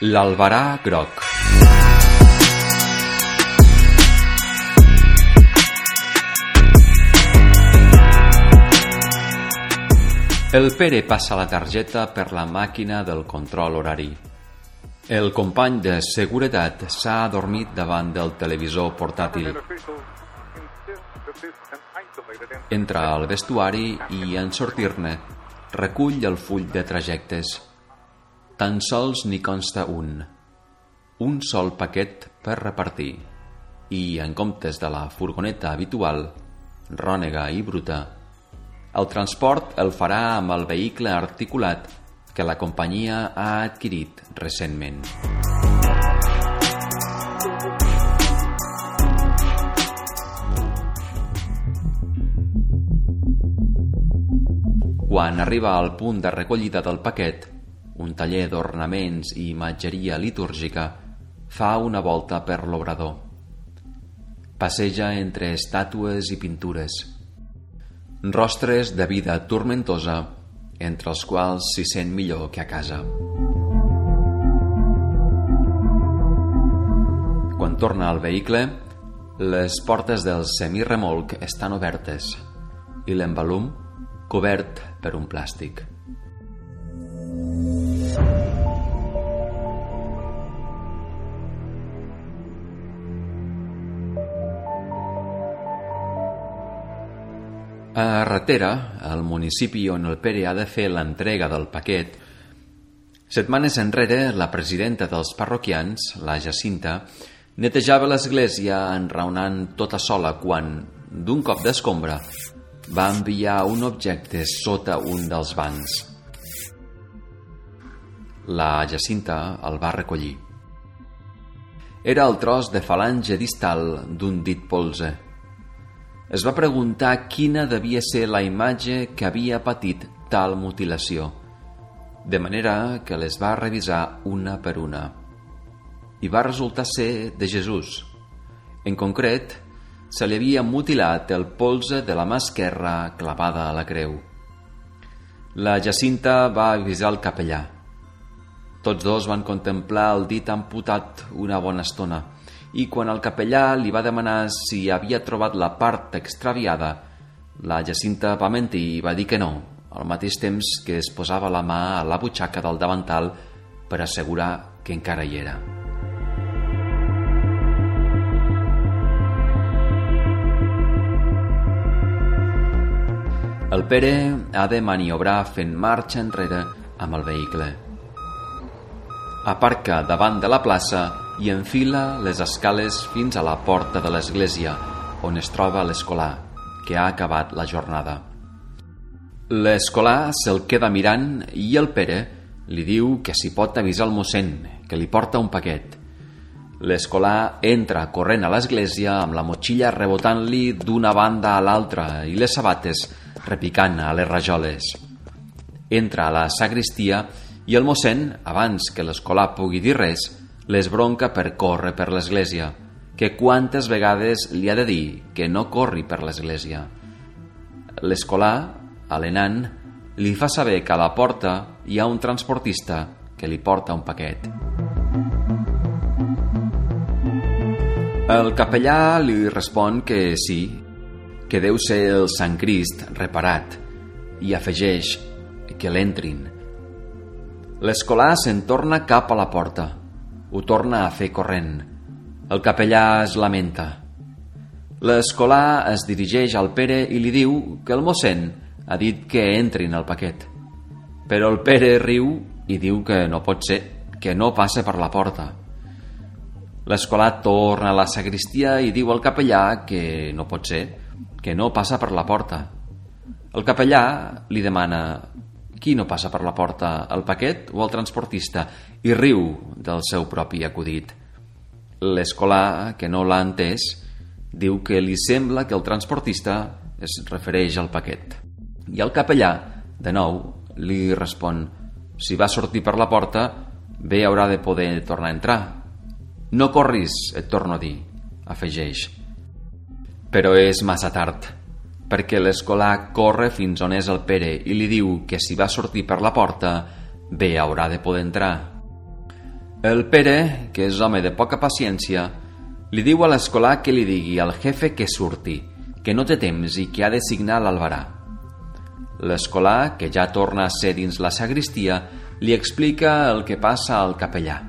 L'albarà groc El Pere passa la targeta per la màquina del control horari. El company de seguretat s'ha adormit davant del televisor portàtil. Entra al vestuari i, en sortir-ne, recull el full de trajectes. Tan sols n'hi consta un. Un sol paquet per repartir. I, en comptes de la furgoneta habitual, rònega i bruta, el transport el farà amb el vehicle articulat que la companyia ha adquirit recentment. Quan arriba al punt de recollida del paquet, un taller d'ornaments i imatgeria litúrgica fa una volta per l'obrador. Passeja entre estàtues i pintures – Rostres de vida tormentosa, entre els quals s'hi sent millor que a casa. Quan torna al vehicle, les portes del semirremolc estan obertes i l'embalum cobert per un plàstic. A Ratera, al municipi on el Pere ha de fer l'entrega del paquet, setmanes enrere la presidenta dels parroquians, la Jacinta, netejava l'església enraonant tota sola quan, d'un cop d'escombra, va enviar un objecte sota un dels bancs. La Jacinta el va recollir. Era el tros de falange distal d'un dit polze es va preguntar quina devia ser la imatge que havia patit tal mutilació, de manera que les va revisar una per una. I va resultar ser de Jesús. En concret, se li havia mutilat el polze de la mà esquerra clavada a la creu. La Jacinta va avisar el capellà. Tots dos van contemplar el dit amputat una bona estona i quan el capellà li va demanar si havia trobat la part extraviada, la Jacinta va mentir i va dir que no, al mateix temps que es posava la mà a la butxaca del davantal per assegurar que encara hi era. El Pere ha de maniobrar fent marxa enrere amb el vehicle. Aparca davant de la plaça i enfila les escales fins a la porta de l'església, on es troba l'escolà, que ha acabat la jornada. L'escolà se'l queda mirant i el Pere li diu que s'hi pot avisar el mossèn, que li porta un paquet. L'escolà entra corrent a l'església amb la motxilla rebotant-li d'una banda a l'altra i les sabates repicant a les rajoles. Entra a la sagristia i el mossèn, abans que l'escolà pugui dir res, les bronca per córrer per l'església, que quantes vegades li ha de dir que no corri per l'església. L'escolà, a l'enant, li fa saber que a la porta hi ha un transportista que li porta un paquet. El capellà li respon que sí, que deu ser el Sant Crist reparat, i afegeix que l'entrin. L'escolà se'n torna cap a la porta ho torna a fer corrent. El capellà es lamenta. L'escolà es dirigeix al Pere i li diu que el mossèn ha dit que entrin al paquet. Però el Pere riu i diu que no pot ser, que no passa per la porta. L'escolà torna a la sagristia i diu al capellà que no pot ser, que no passa per la porta. El capellà li demana qui no passa per la porta, el paquet o el transportista? I riu del seu propi acudit. L'escolà, que no l'ha entès, diu que li sembla que el transportista es refereix al paquet. I el capellà, de nou, li respon si va sortir per la porta, bé haurà de poder tornar a entrar. No corris, et torno a dir, afegeix. Però és massa tard perquè l'escolà corre fins on és el Pere i li diu que si va sortir per la porta, bé haurà de poder entrar. El Pere, que és home de poca paciència, li diu a l'escolar que li digui al jefe que surti, que no té temps i que ha de signar l'albarà. L'escolar, que ja torna a ser dins la sagristia, li explica el que passa al capellà.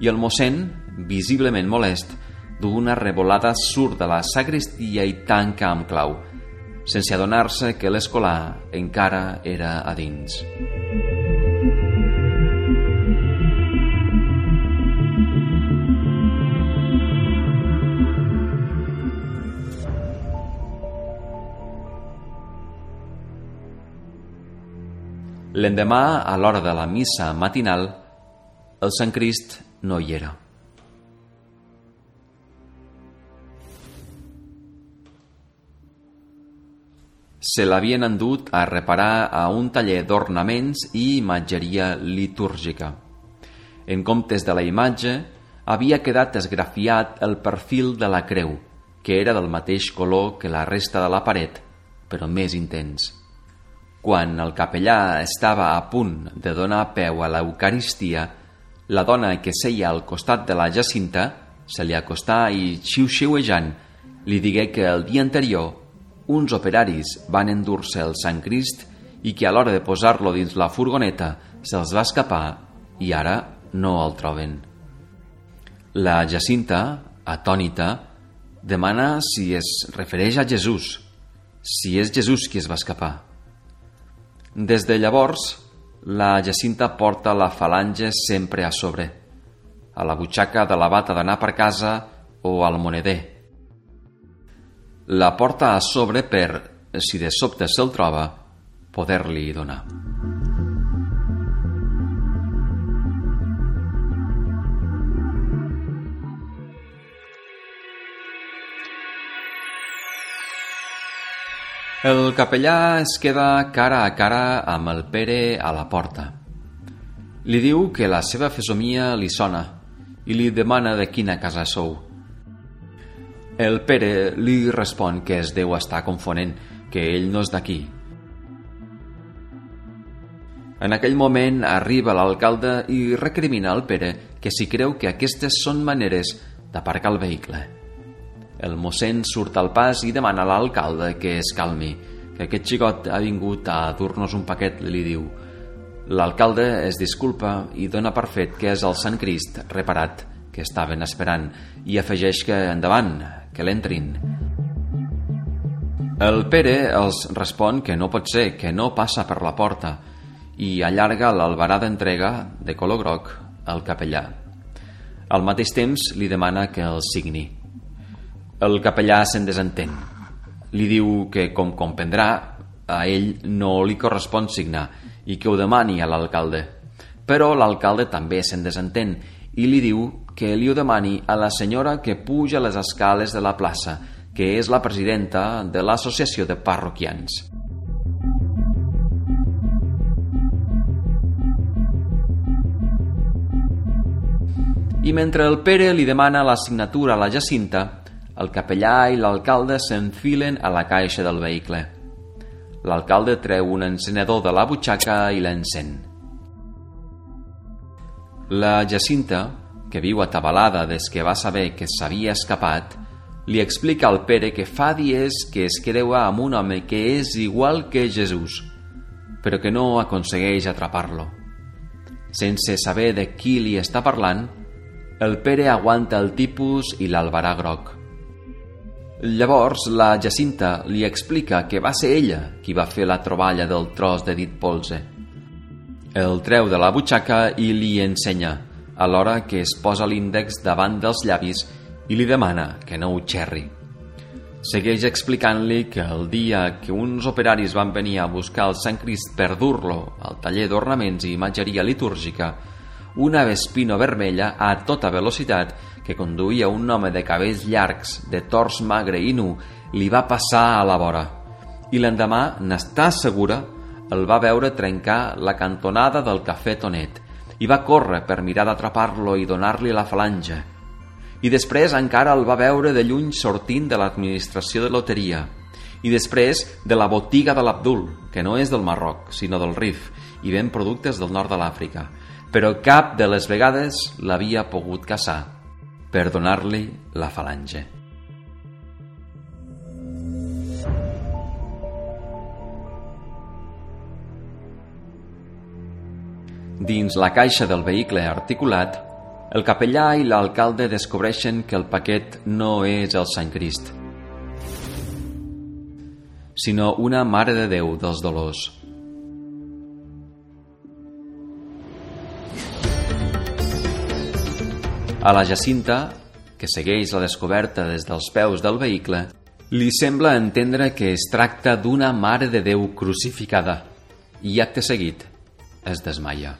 I el mossèn, visiblement molest, d'una revolada surt de la sagristia i tanca amb clau, sense adonar-se que l'escolar encara era a dins. L'endemà, a l'hora de la missa matinal, el Sant Crist no hi era. Se l'havien endut a reparar a un taller d'ornaments i imatgeria litúrgica. En comptes de la imatge, havia quedat esgrafiat el perfil de la creu, que era del mateix color que la resta de la paret, però més intens. Quan el capellà estava a punt de donar peu a l'Eucaristia, la dona que seia al costat de la Jacinta se li acostà i, xiu-xiuejant, li digué que el dia anterior uns operaris van endur-se el Sant Crist i que a l'hora de posar-lo dins la furgoneta se'ls va escapar i ara no el troben. La Jacinta, atònita, demana si es refereix a Jesús, si és Jesús qui es va escapar. Des de llavors, la Jacinta porta la falange sempre a sobre, a la butxaca de la bata d'anar per casa o al moneder. La porta a sobre per, si de sobte se'l troba, poder-li donar. El capellà es queda cara a cara amb el Pere a la porta. Li diu que la seva fesomia li sona i li demana de quina casa sou. El Pere li respon que es deu estar confonent, que ell no és d'aquí. En aquell moment arriba l'alcalde i recrimina al Pere que si creu que aquestes són maneres d'aparcar el vehicle. El mossèn surt al pas i demana a l'alcalde que es calmi, que aquest xicot ha vingut a dur-nos un paquet, li diu. L'alcalde es disculpa i dona per fet que és el Sant Crist reparat que estaven esperant i afegeix que endavant, que l'entrin. El Pere els respon que no pot ser, que no passa per la porta i allarga l'albarà d'entrega de color groc al capellà. Al mateix temps li demana que el signi. El capellà se'n desentén. Li diu que, com comprendrà, a ell no li correspon signar i que ho demani a l'alcalde. Però l'alcalde també se'n desentén i li diu que li ho demani a la senyora que puja les escales de la plaça, que és la presidenta de l'associació de parroquians. I mentre el Pere li demana la signatura a la Jacinta, el capellà i l'alcalde s'enfilen a la caixa del vehicle. L'alcalde treu un encenedor de la butxaca i l'encén. La Jacinta, que viu atabalada des que va saber que s'havia escapat, li explica al Pere que fa dies que es creua amb un home que és igual que Jesús, però que no aconsegueix atrapar-lo. Sense saber de qui li està parlant, el Pere aguanta el tipus i l'albarà groc. Llavors la Jacinta li explica que va ser ella qui va fer la troballa del tros de dit polze. El treu de la butxaca i li ensenya, alhora que es posa l'índex davant dels llavis i li demana que no ho xerri. Segueix explicant-li que el dia que uns operaris van venir a buscar el Sant Crist per dur-lo al taller d'ornaments i imatgeria litúrgica, una Vespino vermella a tota velocitat que conduïa un home de cabells llargs, de tors magre i nu, li va passar a la vora. I l'endemà, n'està segura, el va veure trencar la cantonada del cafè Tonet i va córrer per mirar d'atrapar-lo i donar-li la falange. I després encara el va veure de lluny sortint de l'administració de loteria i després de la botiga de l'Abdul, que no és del Marroc, sinó del Rif, i ven productes del nord de l'Àfrica. però cap de les vegades l'havia pogut caçar per donar-li la falange. Dins la caixa del vehicle articulat, el capellà i l'alcalde descobreixen que el paquet no és el Sant Crist, sinó una Mare de Déu dels Dolors. A la Jacinta, que segueix la descoberta des dels peus del vehicle, li sembla entendre que es tracta d'una Mare de Déu crucificada i acte seguit es desmaia.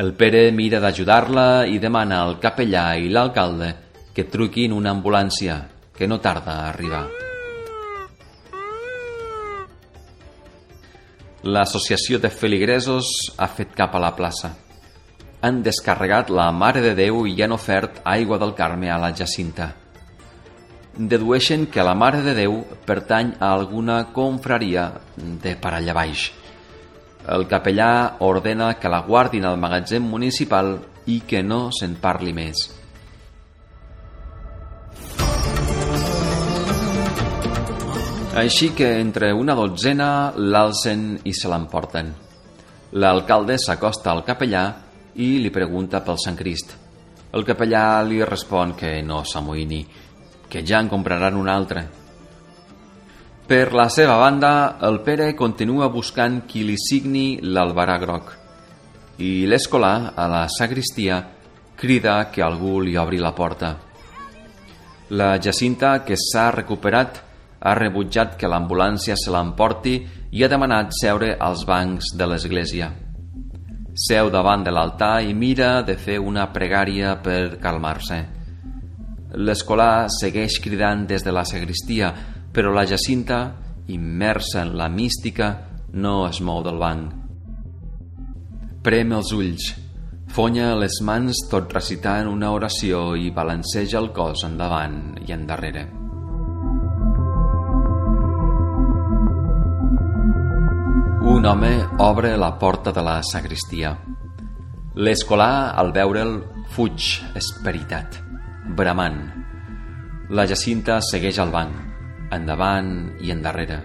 El Pere mira d'ajudar-la i demana al capellà i l'alcalde que truquin una ambulància, que no tarda a arribar. L'associació de feligresos ha fet cap a la plaça. Han descarregat la Mare de Déu i han ofert aigua del Carme a la Jacinta. Dedueixen que la Mare de Déu pertany a alguna confraria de per allà baix el capellà ordena que la guardin al magatzem municipal i que no se'n parli més. Així que entre una dotzena l'alcen i se l'emporten. L'alcalde s'acosta al capellà i li pregunta pel Sant Crist. El capellà li respon que no s'amoïni, que ja en compraran un altre. Per la seva banda, el Pere continua buscant qui li signi l'albarà groc i l'escolà, a la sagristia, crida que algú li obri la porta. La Jacinta, que s'ha recuperat, ha rebutjat que l'ambulància se l'emporti i ha demanat seure als bancs de l'església. Seu davant de l'altar i mira de fer una pregària per calmar-se. L'escolà segueix cridant des de la sagristia, però la Jacinta, immersa en la mística, no es mou del banc. Prem els ulls, fonya les mans tot recitant una oració i balanceja el cos endavant i endarrere. Un home obre la porta de la sagristia. L'escolà, al veure'l, fuig, esperitat, bramant. La Jacinta segueix al banc endavant i endarrere.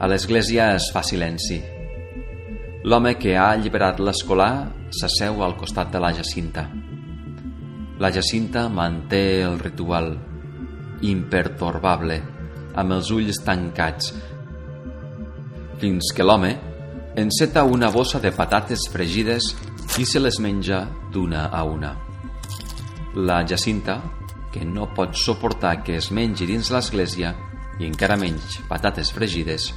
A l'església es fa silenci. L'home que ha alliberat l'escolà s'asseu al costat de la Jacinta. La Jacinta manté el ritual, impertorbable, amb els ulls tancats, fins que l'home enceta una bossa de patates fregides i se les menja d'una a una. La Jacinta que no pot suportar que es mengi dins l'església i encara menys patates fregides,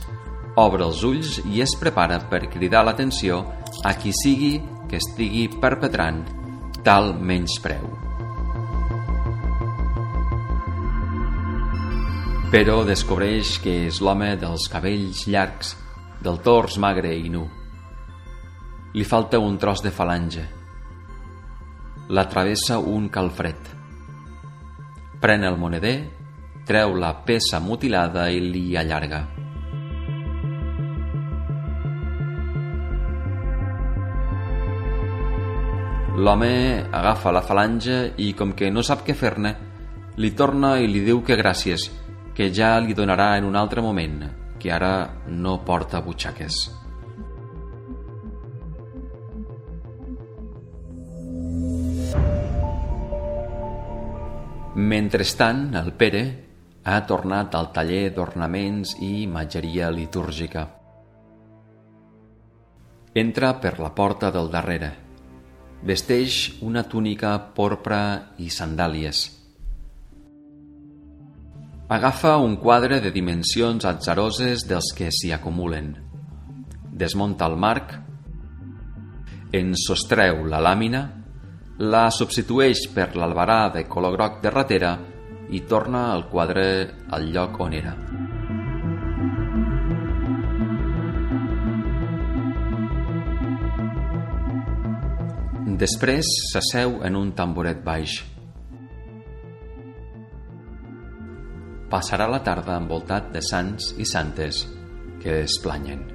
obre els ulls i es prepara per cridar l'atenció a qui sigui que estigui perpetrant tal menyspreu. Però descobreix que és l'home dels cabells llargs, del tors magre i nu. Li falta un tros de falange. La travessa un calfred pren el moneder, treu la peça mutilada i li allarga. L'home agafa la falange i, com que no sap què fer-ne, li torna i li diu que gràcies, que ja li donarà en un altre moment, que ara no porta butxaques. Mentrestant, el Pere ha tornat al taller d'ornaments i imatgeria litúrgica. Entra per la porta del darrere. Vesteix una túnica porpra i sandàlies. Agafa un quadre de dimensions atzaroses dels que s'hi acumulen. Desmunta el marc, en sostreu la làmina la substitueix per l'albarà de color groc de ratera i torna el quadre al lloc on era. Després s'asseu en un tamboret baix. Passarà la tarda envoltat de sants i santes que es planyen.